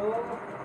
Oh.